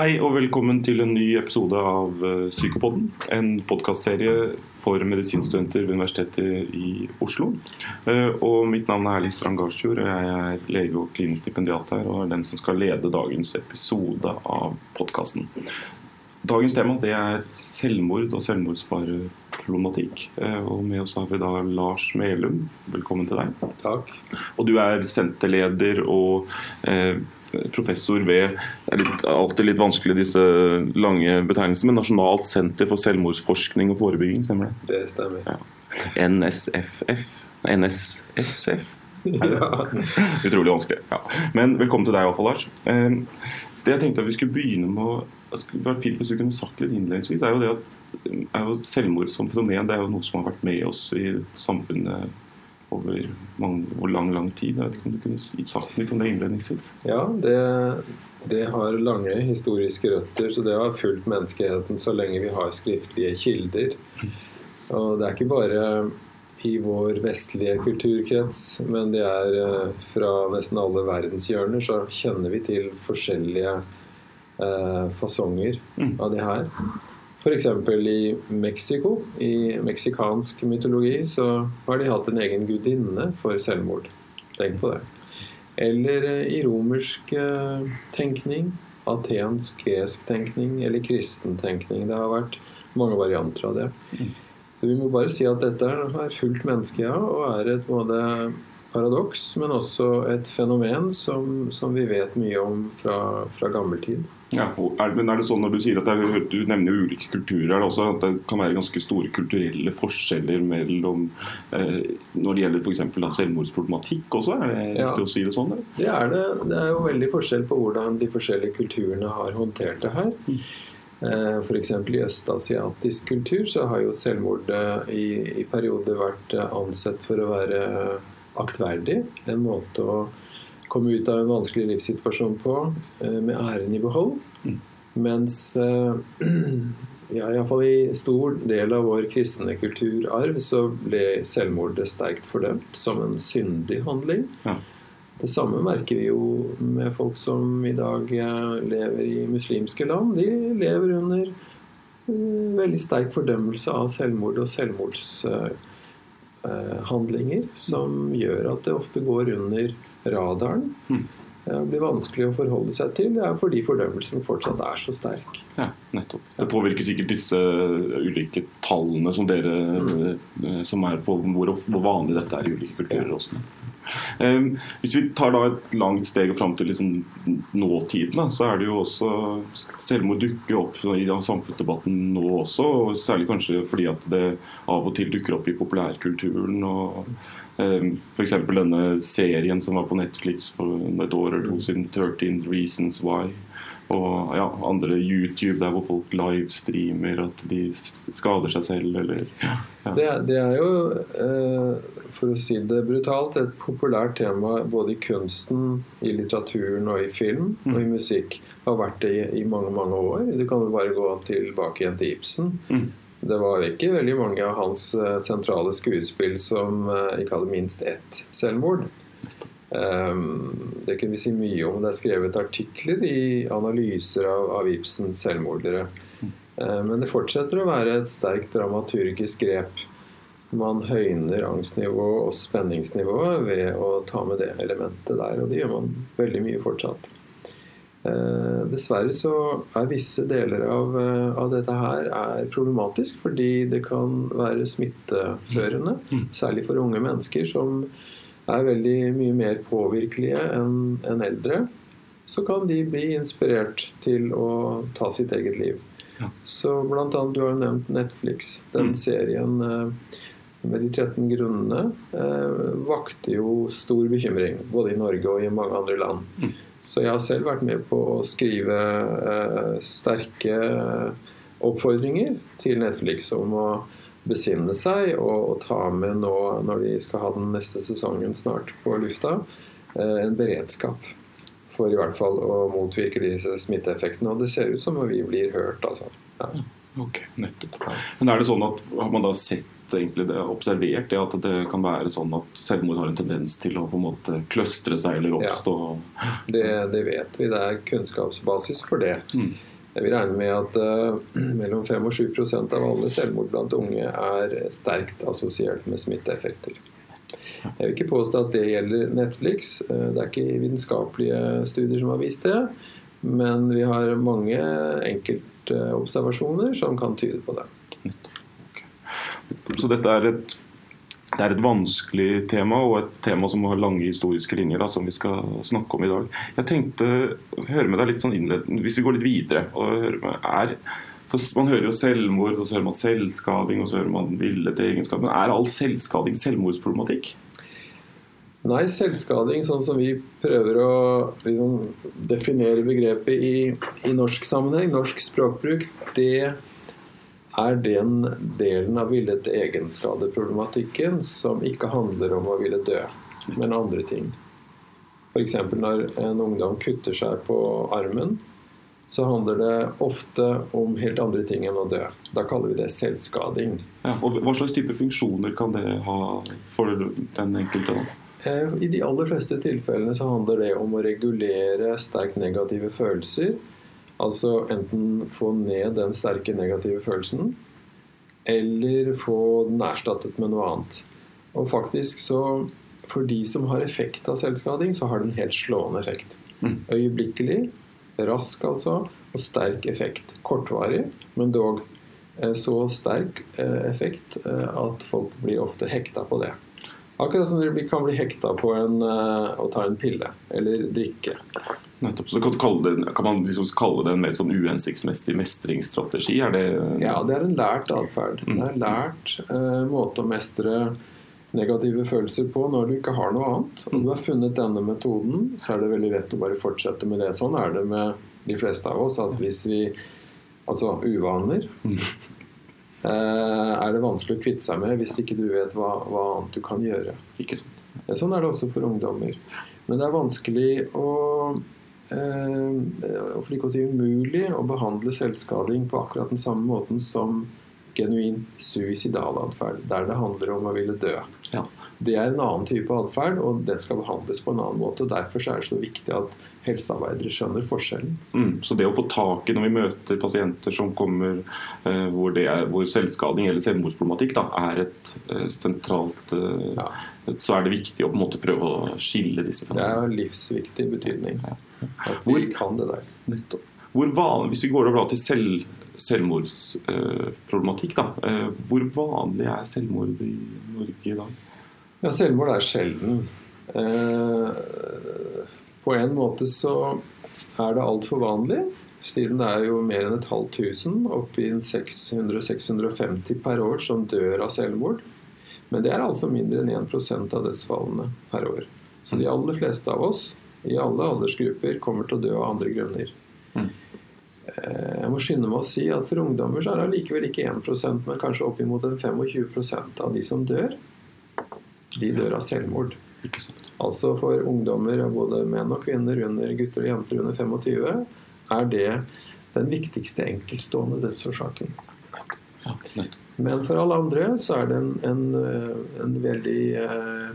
Hei og velkommen til en ny episode av eh, Psykopodden. En podkastserie for medisinstudenter ved Universitetet i Oslo. Eh, Og mitt navn er Erling Strand Garsfjord, og jeg er lege og klinisk stipendiat her. Og er den som skal lede dagens episode av podkasten. Dagens tema det er selvmord og selvmordsfareproblematikk. Eh, Og med oss har vi da Lars Melum. Velkommen til deg. Takk. Og du er senterleder og eh, professor ved Det er litt, alltid litt vanskelig disse lange betegnelsene, men Nasjonalt senter for selvmordsforskning og forebygging, stemmer det? Det stemmer. Ja. NSFF? NSSF? Ja. Utrolig vanskelig. Ja. Men velkommen til deg iallfall, Lars. Eh, Det jeg tenkte at vi skulle begynne med det skulle vært fint hvis du kunne sagt litt innledningsvis, er jo det at er jo selvmord som fenomen det er jo noe som har vært med oss i samfunnet over mange, over lang, lang tid. Jeg vet ikke om du kunne sagt litt om det innledningsvis? Ja, det, det har lange historiske røtter, så det har fulgt menneskeheten så lenge vi har skriftlige kilder. Og det er ikke bare i vår vestlige kulturkrets, men det er eh, fra nesten alle verdenshjørner, så kjenner vi til forskjellige eh, fasonger av det her. F.eks. i Mexico, i meksikansk mytologi, så har de hatt en egen gudinne for selvmord. Tenk på det. Eller eh, i romersk eh, tenkning, atensk, gresk tenkning eller kristen tenkning. Det har vært mange varianter av det. Så vi må bare si at dette har fulgt menneske, ja, og er et både paradoks, men også et fenomen som, som vi vet mye om fra, fra gammel tid. Ja, men er det sånn når du sier at er, du nevner jo ulike kulturer, er det også at det kan være ganske store kulturelle forskjeller mellom eh, når det gjelder f.eks. selvmordsproblematikk også? Er det Ja. riktig å si det sånn? Eller? Det er det. Det er jo veldig forskjell på hvordan de forskjellige kulturene har håndtert det her. F.eks. i østasiatisk kultur så har jo selvmord eh, i, i perioder vært eh, ansett for å være aktverdig. En måte å komme ut av en vanskelig livssituasjon på eh, med æren i behold. Mens eh, ja, iallfall i stor del av vår kristne kulturarv så ble selvmordet sterkt fordømt som en syndig handling. Ja. Det samme merker vi jo med folk som i dag eh, lever i muslimske land. De lever under veldig sterk fordømmelse av selvmord og selvmordshandlinger, som gjør at det ofte går under radaren. Mm. Det blir vanskelig å forholde seg til, det er fordi fordømmelsen fortsatt er så sterk. Ja, nettopp. Det påvirker sikkert disse ulike tallene som dere mm. som er på hvor, hvor vanlig dette er i ulike kulturer også. Eh, hvis vi tar da et langt steg fram til liksom nåtiden, så er det jo også Selvmord dukker opp i samfunnsdebatten nå også, og særlig kanskje fordi at det av og til dukker opp i populærkulturen. og eh, F.eks. denne serien som var på Netflix for et år eller to siden, 13 Reasons Why. Og ja, andre YouTube der hvor folk livestreamer at de skader seg selv eller ja. Det, det er jo, eh, for å si det brutalt, et populært tema både i kunsten, i litteraturen og i film og i musikk. Har vært det i, i mange, mange år. Du kan jo bare gå tilbake igjen til Ibsen. Mm. Det var ikke veldig mange av hans eh, sentrale skuespill som eh, ikke hadde minst ett selvmord. Um, det kunne vi si mye om. Det er skrevet artikler i analyser av, av Ibsens selvmordere. Eh, Men det fortsetter å være et sterkt dramaturgisk grep. Man høyner angstnivået og spenningsnivået ved å ta med det elementet der, og det gjør man veldig mye fortsatt. Eh, Dessverre så er visse deler av, av dette her er problematisk fordi det kan være smitteførende, særlig for unge mennesker som er veldig mye mer påvirkelige enn en eldre. Så kan de bli inspirert til å ta sitt eget liv. Ja. Så blant annet, du har jo nevnt Netflix. Den Mm. serien eh, med de 13 grunnene eh, vakte jo stor bekymring, både i Norge og i mange andre land. Mm. Så jeg har selv vært med på å skrive eh, sterke oppfordringer til Netflix om å besinne seg og, og ta med nå, når de skal ha den neste sesongen snart på lufta, eh, en beredskap for i hvert fall å motvirke disse smitteeffektene. Og det ser ut som om vi blir hørt, altså. Ja. Ok, nettopp. Men er det sånn at Har man da sett egentlig det, observert det at det kan være sånn at selvmord har en tendens til å på en måte kløstre seg eller oppstå? Det, det vet vi. Det er kunnskapsbasis for det. Mm. Jeg vil regne med at uh, mellom 5 og 7 av alle selvmord blant unge er sterkt assosiert med smitteeffekter. Jeg vil ikke påstå at det gjelder Netflix. Uh, det er ikke vitenskapelige studier som har vist det. Men vi har mange enkeltobservasjoner som kan tyde på det. Så dette er et det er et vanskelig tema og et tema som har lange historiske linjer, da, som vi skal snakke om i dag. Jeg tenkte å høre med deg litt sånn innledende, hvis vi går litt videre og hører med, er, Man hører jo selvmord, og så hører man selvskading, og så hører man villet egenskap. Men er all selvskading selvmordsproblematikk? Nei, selvskading, sånn som vi prøver å liksom, definere begrepet i, i norsk sammenheng, norsk språkbruk, det er den delen av villet egenskadeproblematikken som ikke handler om å ville dø, men andre ting. F.eks. når en ungdom kutter seg på armen, så handler det ofte om helt andre ting enn å dø. Da kaller vi det selvskading. Ja, og Hva slags type funksjoner kan det ha for den enkelte? da? Eh, I de aller fleste tilfellene så handler det om å regulere sterkt negative følelser Altså enten få ned den sterke negative følelsen, eller få den erstattet med noe annet. Og faktisk så For de som har effekt av selvskading, så har det en helt slående effekt. Mm. Øyeblikkelig, rask altså, og sterk effekt. Kortvarig, men dog eh, så sterk eh, effekt eh, at folk blir ofte hekta på det. Akkurat som de kan bli hekta på en, å ta en pille eller drikke. Nettopp. Så kan, det, kan man liksom kalle det en mer sånn uhensiktsmessig mestringsstrategi? Det ja, det er en lært atferd. Mm. Det er en lært eh, måte å mestre negative følelser på når du ikke har noe annet. Om du har funnet denne metoden, så er det veldig lett å bare fortsette med det. Sånn er det med de fleste av oss. at hvis vi Altså uvaner mm. eh, er det vanskelig å kvitte seg med hvis ikke du vet hva, hva annet du kan gjøre. Ikke sant. Sånn er det også for ungdommer. Men det er vanskelig å Eh, for ikke å si umulig å behandle selvskading på akkurat den samme måten som genuin suicidal atferd, der det handler om å ville dø. Ja. Det er en annen type atferd, og det skal behandles på en annen måte. og Derfor er det så viktig at helsearbeidere skjønner forskjellen. Mm, så det å få tak i når vi møter pasienter som kommer eh, hvor, er, hvor, selvskading eller selvmordsproblematikk da, er et eh, sentralt eh, ja. Så er det viktig å på en måte prøve å skille disse. Det er livsviktig betydning. Ja. Hvor, kan det der. Nettopp. Hvor vanlig, hvis vi går over til selv, selvmordsproblematikk, da, eh, hvor vanlig er selvmord i Norge i dag? Ja, Selvmord er sjelden. Eh, på en måte så er det altfor vanlig. Siden det er jo mer enn et halvt tusen, oppi 600-650 per år, som dør av selvmord. Men det er altså mindre enn 1 av dødsfallene per år. Så de aller fleste av oss i alle aldersgrupper kommer til å dø av andre grunner. Mm. Eh, jeg må skynde meg å si at for ungdommer så er det likevel ikke 1% men kanskje oppimot 25% av de som dør, de dør av selvmord. Altså for ungdommer, både menn og kvinner, under gutter og jenter under 25, er det den viktigste enkeltstående dødsårsaken. Men for alle andre så er det en, en, eh, en veldig eh,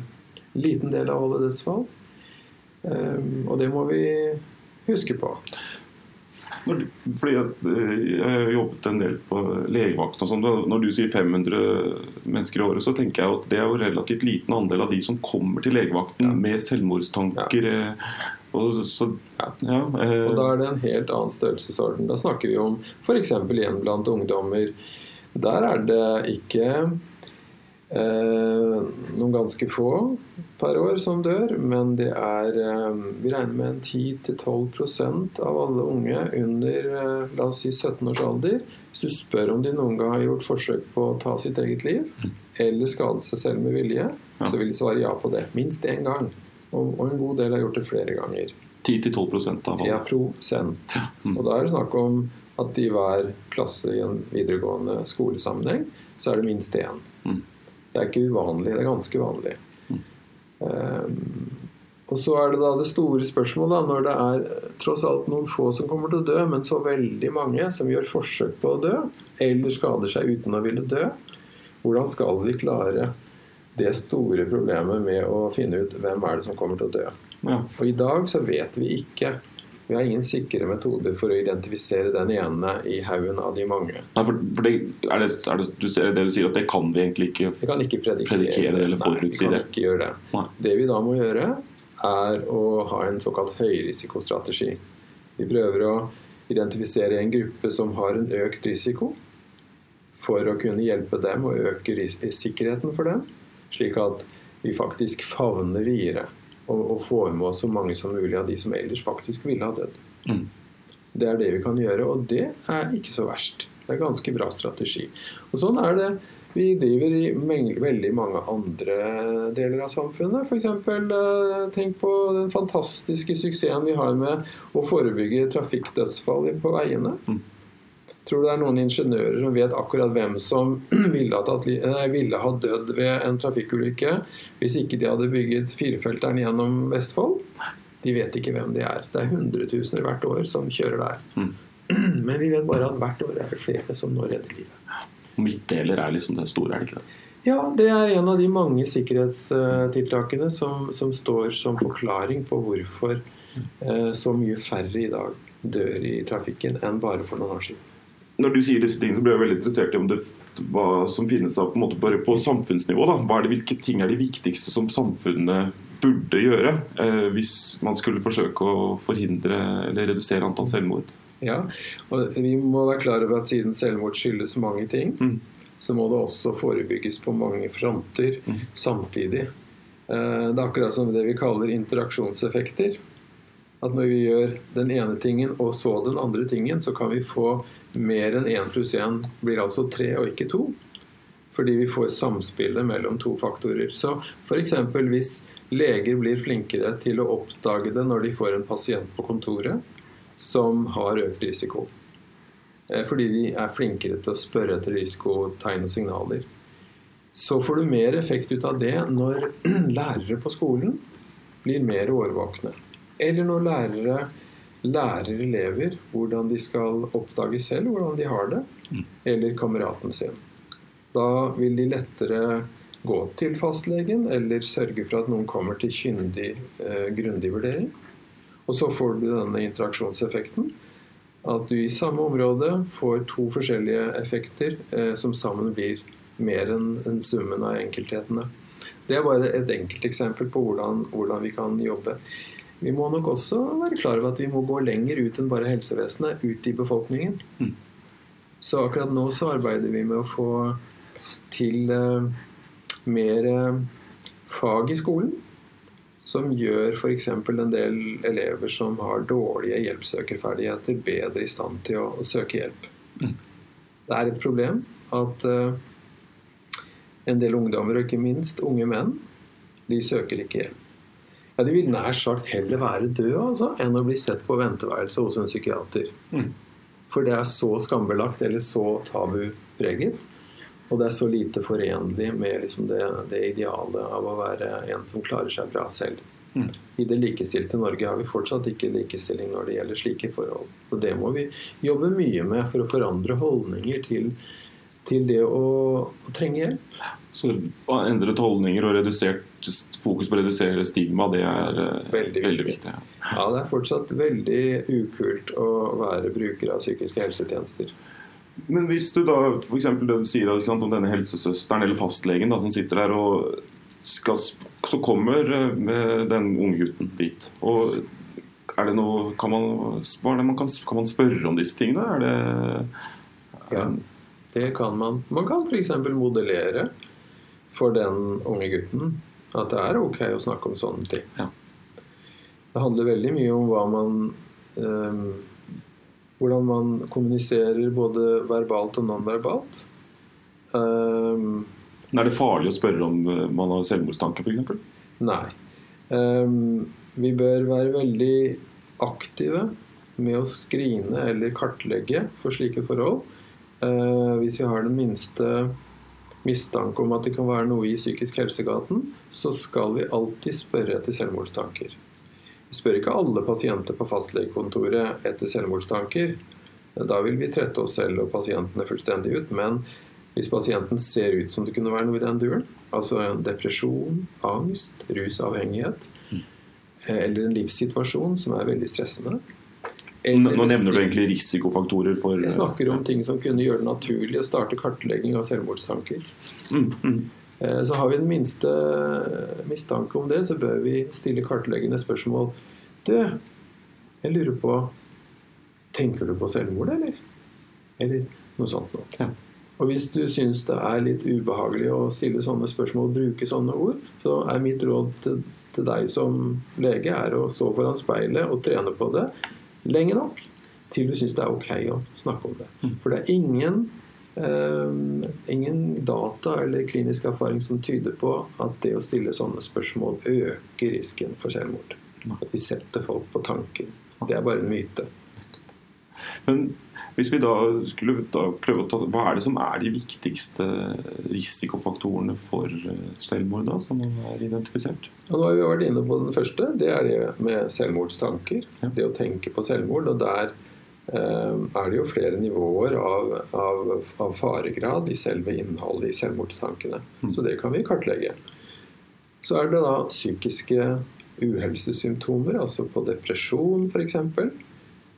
liten del av alle dødsfall. Um, og det må vi huske på. Fordi eh, Jeg har jobbet en del på legevakten. og sånt, Når du sier 500 mennesker i året, så tenker jeg at det er jo relativt liten andel av de som kommer til legevakten ja. med selvmordstanker. Ja. Eh, og, så, ja. Eh. og da er det en helt annen størrelsesorden. Da snakker vi om f.eks. igjen blant ungdommer. Der er det ikke noen ganske få per år som dør, men det er eh, Vi regner med en 10-12% av alle unge under eh, la oss si 17 års alder. Hvis du spør om de noen gang har gjort forsøk på å ta sitt eget liv, eller skade seg selv med vilje, ja. så vil de svare ja på det. Minst én gang. Og, og en god del har gjort det flere ganger. 10-12% av alle? Ja, prosent. Mm. Og da er det snakk om at i hver klasse i en videregående skolesammenheng så er det minst én. Mm. Det er ikke uvanlig, det er ganske vanlig. Mm. Um, og så er det da det store spørsmålet, når det er tross alt noen få som kommer til å dø, men så veldig mange som gjør forsøk på å dø, eller skader seg uten å ville dø, hvordan skal vi klare det store problemet med å finne ut hvem er det som kommer til å dø? Ja. Og i dag så vet vi ikke Vi har ingen sikre metoder for å identifisere den ene i haugen av de mange. Nei, for, for det, er, det, er det, du, det du sier at det kan vi egentlig ikke Vi kan ikke predikere, Predikere eller forutsi Nei, vi det. kan ikke gjøre det. Nei. Det vi da må gjøre, er å ha en såkalt høyrisikostrategi. Vi prøver å identifisere en gruppe som har en økt risiko, for å kunne hjelpe dem og øke sikkerheten for dem, slik at vi faktisk favner videre og, og få med oss så mange som mulig av de som ellers faktisk ville ha dødd. Mm. Det er det vi kan gjøre, og det er ikke så verst. Det er ganske bra strategi. Og sånn er det vi driver i veldig mange andre deler av samfunnet. F.eks. Eh, tenk på den fantastiske suksessen vi har med å forebygge trafikkdødsfall på veiene. Mm. Tror du det er noen ingeniører som vet akkurat hvem som ville tatt, nei, ville ha dødd ved en trafikkulykke hvis ikke de hadde bygget firefelteren gjennom Vestfold? De vet ikke hvem de er. Det er hundretusener hvert år som kjører der. Mm. Men vi vet bare at hvert år er det flere som nå redder livet. Midtdeler er liksom det store, er det ikke det? Ja, det er en av de mange sikkerhetstiltakene som, som står som forklaring på hvorfor eh, så mye færre i dag dør i trafikken enn bare for noen år siden. Når du sier disse tingene, så blir jeg veldig interessert i om det hva som finnes av på en måte bare på samfunnsnivå. Da. Hva er det, hvilke ting er de viktigste som samfunnet burde gjøre eh, hvis man skulle forsøke å forhindre eller redusere antall selvmord? Ja, og Vi må være klar over at siden selvmord skyldes mange ting, Mm. så må det også forebygges på mange fronter Mm. samtidig. Eh, Det er akkurat som det vi kaller interaksjonseffekter. At når vi gjør den ene tingen og så den andre tingen, så kan vi få mer enn én pluss én blir altså tre og ikke to. Fordi vi får samspillet mellom to faktorer. Så f.eks. hvis leger blir flinkere til å oppdage det når de får en pasient på kontoret som har økt risiko. Eh, Fordi de er flinkere til å spørre etter risikotegn og signaler. Så får du mer effekt ut av det når lærere på skolen blir mer årvåkne. Eller når lærere lærer elever hvordan de skal oppdage selv hvordan de har det, eller kameraten sin. Da vil de lettere gå til fastlegen eller sørge for at noen kommer til kyndig, eh, grundig vurdering. Og så får du denne interaksjonseffekten. At du i samme område får to forskjellige effekter eh, som sammen blir mer enn en summen av enkelthetene. Det er bare et enkelteksempel på hvordan, hvordan vi kan jobbe. Vi må nok også være klar over at vi må gå lenger ut enn bare helsevesenet, ut i befolkningen. Mm. Så akkurat nå så arbeider vi med å få til eh, mer eh, fag i skolen. Som gjør f.eks. en del elever som har dårlige hjelpsøkerferdigheter, bedre i stand til å, å søke hjelp. Mm. Det er et problem at eh, en del ungdommer, og ikke minst unge menn, de søker ikke hjelp. Ja, De vil nær sagt heller være døde altså, enn å bli sett på venteværelse hos en psykiater. Mm. For det er så skambelagt eller så tabupreget. Og det er så lite forenlig med liksom det, det idealet av å være en som klarer seg bra selv. Mm. I det likestilte Norge har vi fortsatt ikke likestilling når det gjelder slike forhold. Og det må vi jobbe mye med for å forandre holdninger til, til det å, å trenge hjelp. Så endret holdninger og redusert fokus på å redusere stigma, det er eh, Veldig veldig, viktig. ja. Ja, det er fortsatt veldig ukult å være bruker av psykiske helsetjenester. Men hvis du da eksempel det du sier sant, om denne helsesøsteren eller fastlegen da, som sitter der og skal, Så kommer eh, den unge gutten dit. Og er det noe Kan man, er man kan, kan man spørre om disse tingene? Er det Ja. Det kan man. Man kan f.eks. modellere for den unge gutten at det er ok å snakke om sånne ting. Ja. Det handler veldig mye om hva man ehm, Hvordan man kommuniserer både verbalt og nonverbalt. Ehm, Er det farlig å spørre om eh, man har selvmordstanke, f.eks.? Nei. Ehm, vi bør være veldig aktive med å skrine eller kartlegge for slike forhold. Eh, hvis vi har den minste mistanke om at det kan være noe i psykisk helsegaten, så skal vi alltid spørre etter selvmordstanker. Vi spør ikke alle pasienter på fastlegekontoret etter selvmordstanker. Da vil vi trette oss selv og pasientene fullstendig ut. Men hvis pasienten ser ut som det kunne være noe i den duren, altså en depresjon, angst, rusavhengighet, eh, eller en livssituasjon som er veldig stressende, Nå nevner du egentlig risikofaktorer for Jeg snakker om ting som kunne gjøre det naturlig å starte kartlegging av selvmordstanker. mm, mm, Eh, Så har vi den minste mistanke om det, så bør vi stille kartleggende spørsmål. Du, jeg lurer på Tenker du på selvmord, eller? Eller noe sånt noe. Ja. Og hvis du syns det er litt ubehagelig å stille sånne spørsmål og bruke sånne ord, så er mitt råd til, til deg som lege er å stå foran speilet og trene på det lenge nok til du syns det er ok å snakke om det. For det er ingen eh, ingen data eller klinisk erfaring som tyder på at det å stille sånne spørsmål øker risken for selvmord. At vi setter folk på tanken. Det er bare en myte. Men hvis vi da skulle da prøve å ta Hva er det som er de viktigste risikofaktorene for eh, selvmord, da, som er identifisert? Ja, nå har vi vært inne på den første. Det er det med selvmordstanker. Ja. Det å tenke på selvmord. Og der eh, er det jo flere nivåer av, av, av faregrad i selve innholdet i selvmordstankene. Så det kan vi kartlegge. Så er det da psykiske uhelsesymptomer, altså på depresjon f.eks.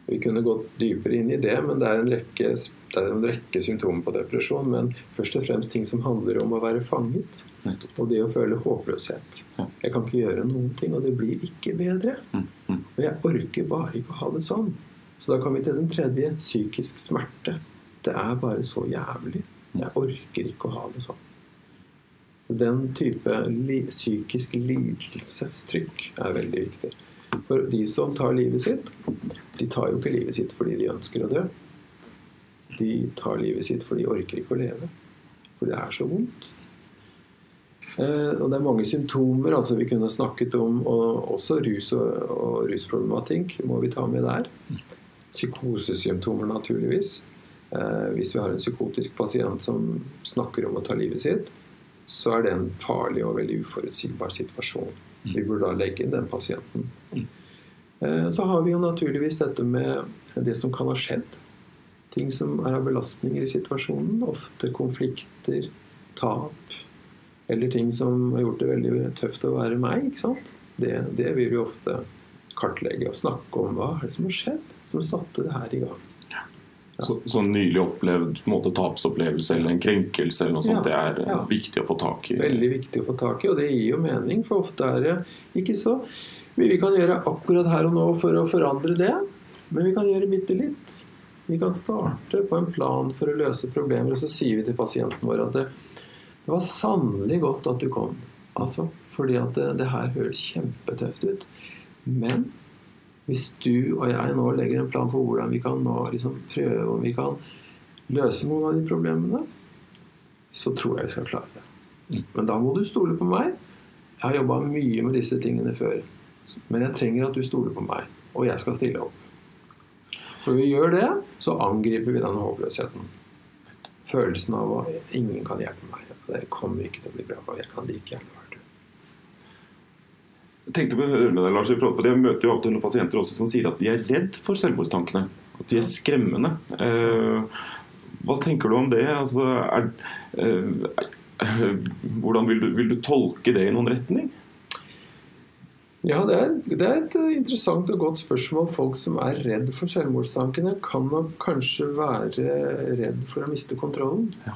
Vi kunne gått dypere inn i det, men det er, en rekke, det er en rekke symptomer på depresjon. Men først og fremst ting som handler om å være fanget. Og det å føle håpløshet. Jeg kan ikke gjøre noen ting, og det blir ikke bedre. Mm, mm. Og jeg orker bare ikke å ha det sånn. Så da kommer vi til den tredje psykisk smerte. Det er bare så jævlig. Jeg orker ikke å ha det sånn. Den type psykisk lidelsestrykk er veldig viktig. For de som tar livet sitt, de tar jo ikke livet sitt fordi de ønsker å dø. De tar livet sitt fordi de orker ikke å leve. For det er så vondt. Eh, og det er mange symptomer altså vi kunne snakket om, og også rus og, og rusproblematikk må vi ta med der. Psykosesymptomer, naturligvis. Eh, hvis vi har en psykotisk pasient som snakker om å ta livet sitt, så er det en farlig og veldig uforutsigbar situasjon. Vi burde da legge inn den pasienten. Eh, så har vi jo naturligvis dette med det som kan ha skjedd. Ting som er av belastninger i situasjonen. Ofte konflikter, tap. Eller ting som har gjort det veldig tøft å være meg. ikke sant? Det, det vil vi ofte kartlegge og snakke om. Hva er det som har skjedd som satte det her i gang? Så, sånn nylig opplevd måte, tapsopplevelse eller en krenkelse eller noe sånt, Ja, det er eh, ja. viktig å få tak i. Veldig viktig å få tak i, og det gir jo mening. For ofte er det ikke så Vi vi kan gjøre akkurat her og nå for å forandre det, men vi kan gjøre bitte litt. Vi kan starte på en plan for å løse problemer, og så sier vi til pasienten vår at det, det var sannelig godt at du kom. Altså, fordi at det, det her høres kjempetøft ut. Men hvis du og jeg nå legger en plan for hvordan vi kan nå liksom prøve om vi kan løse noen av de problemene, så tror jeg vi skal klare det. Men da må du stole på meg. Jeg har jobba mye med disse tingene før. Men jeg trenger at du stoler på meg, og jeg skal stille opp. For når vi gjør det, så angriper vi denne håpløsheten. Følelsen av at ingen kan hjelpe meg. Det kommer ikke til å bli bra. Jeg kan like ikke. Tenkte på å høre med deg, Lars, i forhold- for Jeg møter jo alltid noen pasienter også som sier at de er redd for selvmordstankene. At de er skremmende. Eh, hva tenker du om det? Altså, er, eh, hvordan vil du, vil du tolke det i noen retning? Ja, det er, det er et interessant og godt spørsmål. Folk som er redd for selvmordstankene, kan nok kanskje være redd for å miste kontrollen. Ja.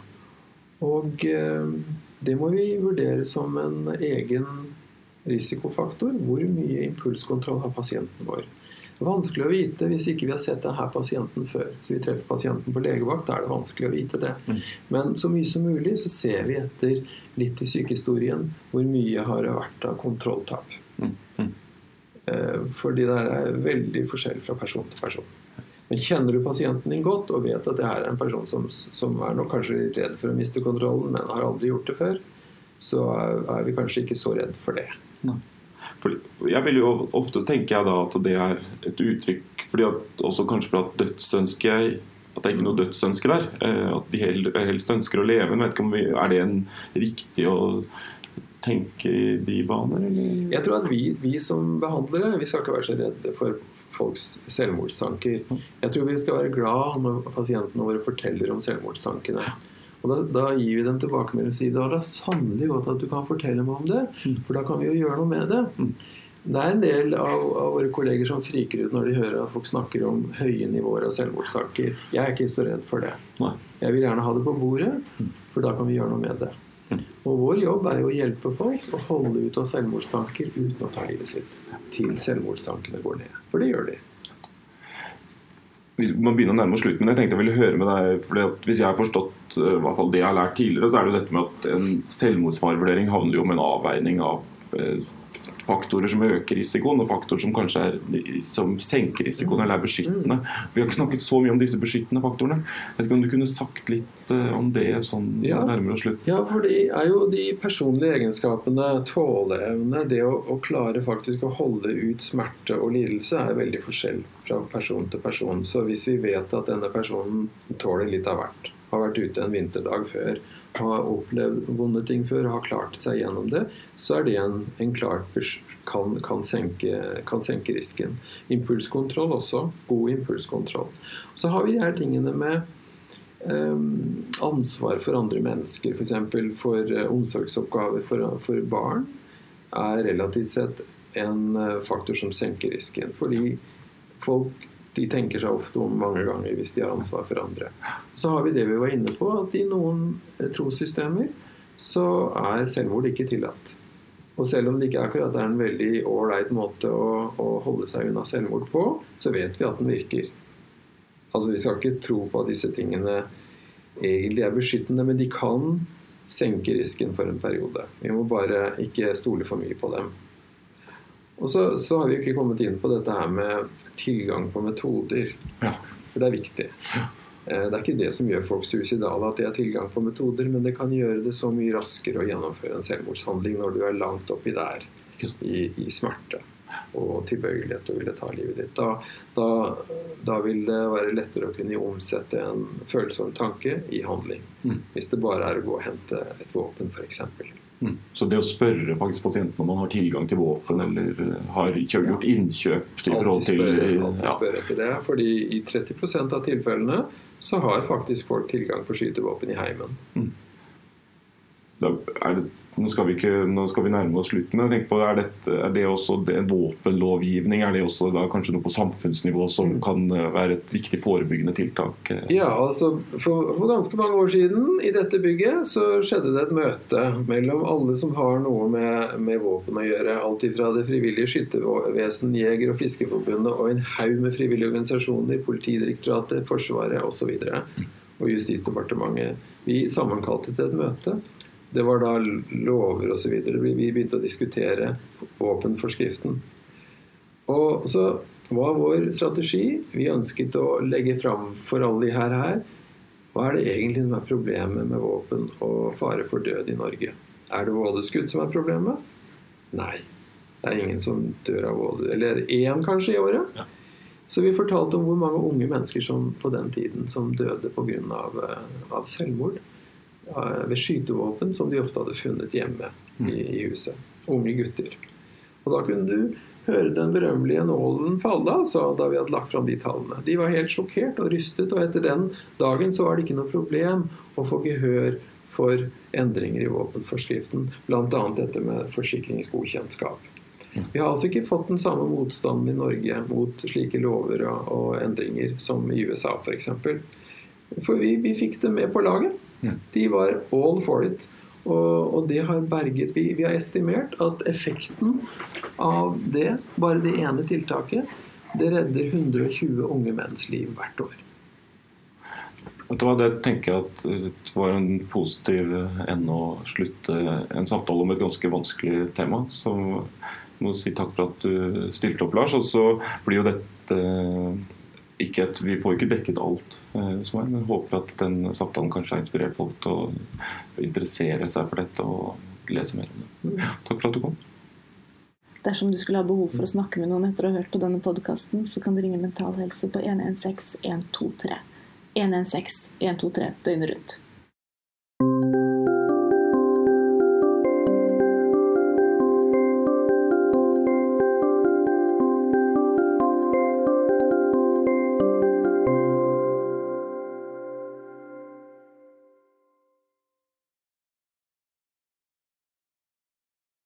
Og eh, det må vi vurdere som en egen risikofaktor. Hvor mye impulskontroll har pasienten vår? Det er vanskelig å vite hvis ikke vi har sett denne pasienten før. Så vi treffer pasienten på legevakt, da er det vanskelig å vite det. Mm. Men så mye som mulig så ser vi etter litt i sykehistorien hvor mye har det vært av kontrolltap. Mm, mm. Eh, Fordi det er veldig forskjell fra person til person. Men kjenner du pasienten din godt og vet at det her er en person som, som er nok kanskje litt redd for å miste kontrollen, men har aldri gjort det før, så er, er vi kanskje ikke så redd for det. Jeg vil jo ofte tenke jeg da at det er et uttrykk fordi at, Også kanskje for at dødsønsket At det er ikke noe dødsønske der. eh, At de helst ønsker å leve. Men vet ikke om vi, Er det en riktig å tenke i de baner? Eller? Jeg tror at vi, vi som behandlere vi skal ikke være så redde for folks selvmordstanker. Jeg tror vi skal være glad når pasientene våre forteller om selvmordstankene. Og da, da gir vi dem tilbakemelding og sier da er det sannelig godt at du kan fortelle meg om det, for da kan vi jo gjøre noe med det. Det er en del av, av, våre kolleger som friker ut når de hører at folk snakker om høye nivåer av selvmordstanker. Jeg er ikke så redd for det. Nei. Jeg vil gjerne ha det på bordet, for da kan vi gjøre noe med det. Og vår jobb er jo å hjelpe folk å holde ut av selvmordstanker uten å ta livet sitt. Til selvmordstankene går ned. For det gjør de. Vi begynner å nærme oss slutten, men jeg tenkte jeg ville høre med deg. For Hvis jeg har forstått uh, hvert fall det jeg har lært tidligere, så er det jo dette med at en selvmordsfarevurdering handler jo om en avveining av uh, faktorer som øker risikoen, og faktorer som kanskje er, som senker risikoen eller er beskyttende. Vi har ikke snakket så mye om disse beskyttende faktorene. Jeg vet ikke om du kunne sagt litt uh, om det sånn ja. nærmere slutt? Ja, for det er jo de personlige egenskapene, tåleevne, det å, å, klare faktisk å holde ut smerte og lidelse, er veldig forskjell fra person til person. Så hvis vi vet at denne personen tåler litt av hvert, har vært ute en vinterdag før, har opplevd vonde ting før har klart seg gjennom det, så er det en, en klart kan, kan, senke, kan, senke, risken. Impulskontroll også. God impulskontroll. Så har vi de her tingene med um, ansvar for andre mennesker, f.eks. For, for uh, omsorgsoppgaver for, for, barn, er relativt sett en uh, faktor som senker risken. Fordi folk de tenker seg ofte om mange ganger hvis de har ansvar for andre. Så har vi det vi var inne på, at i noen trossystemer så er selvmord ikke tillatt. Og selv om det ikke akkurat er en veldig ålreit måte å, å, holde seg unna selvmord på, så vet vi at den virker. Altså Vi skal ikke tro på at disse tingene egentlig er beskyttende, men de kan senke risken for en periode. Vi må bare ikke stole for mye på dem. Og så, så, har vi ikke kommet inn på dette her med tilgang på metoder. Ja. For det er viktig. Ja. Eh, det er ikke det som gjør folk suicidale, at de har tilgang på metoder, men det kan gjøre det så mye raskere å gjennomføre en selvmordshandling når du er langt oppi der i, i smerte og tilbøyelighet til å ville ta livet ditt. Da, da, da, vil det være lettere å kunne omsette en følsom tanke i handling. Mm. Hvis det bare er å gå og hente et våpen, f.eks. Mm. Så det å spørre faktisk pasienten om man har tilgang til våpen eller eh, har gjort innkjøp til forhold til Alltid spørre spør etter det. fordi i 30% av tilfellene så har faktisk folk tilgang på skytevåpen i heimen. Mm. Da er det nå skal, vi ikke, nå skal vi nærme oss slutten. Jeg tenker på, Er, dette, er det også det, en våpenlovgivning? Er det også da kanskje noe på samfunnsnivå som mm. kan eh, være et viktig forebyggende tiltak? Ja, altså for, for, ganske mange år siden i dette bygget så skjedde det et møte mellom alle som har noe med, med våpen å gjøre. Alt fra Det frivillige skyttervesen, Jeger- og Fiskerforbundet og en haug med frivillige organisasjoner, Politidirektoratet, Forsvaret osv. Og, så mm. og Justisdepartementet. Vi sammenkalte til et møte. Det var da lover osv. Vi begynte å diskutere våpenforskriften. Og så var vår strategi Vi ønsket å legge fram for alle de her her hva er det egentlig som er problemet med våpen og fare for død i Norge. Er det vådeskudd som er problemet? Nei. Det er ingen som dør av våde. Eller én kanskje i året. Ja. Så vi fortalte om hvor mange unge mennesker som på den tiden som døde pga. Av, eh, av selvmord ved skytevåpen som de ofte hadde funnet hjemme i, mm. i huset. Unge gutter. Og da kunne du høre den berømmelige nålen falle, altså, da vi hadde lagt fram de tallene. De var helt sjokkert og rystet, og etter den dagen så var det ikke noe problem å få gehør for endringer i våpenforskriften, bl.a. dette med forsikringsgodkjentskap. Mm. Vi har altså ikke fått den samme motstanden i Norge mot slike lover og, og endringer som i USA f.eks. For, for vi, vi fikk det med på laget. De var all for it. Og, og, det har berget vi. Vi har estimert at effekten av det, bare det ene tiltaket, det redder 120 unge menns liv hvert år. Vet Det tenker jeg at det var en positiv ende å slutte en samtale om et ganske vanskelig tema. Så jeg må si takk for at du stilte opp, Lars. Og så blir jo dette ikke et, vi får ikke dekket alt eh, som er, men håper at den samtalen kanskje har inspirert folk til å interessere seg for dette og lese mer om det. Takk for at du kom. Dersom du skulle ha behov for å snakke med noen etter å ha hørt på denne podkasten, så kan du ringe Mental Helse på 116 123. 116 123 døgnet rundt.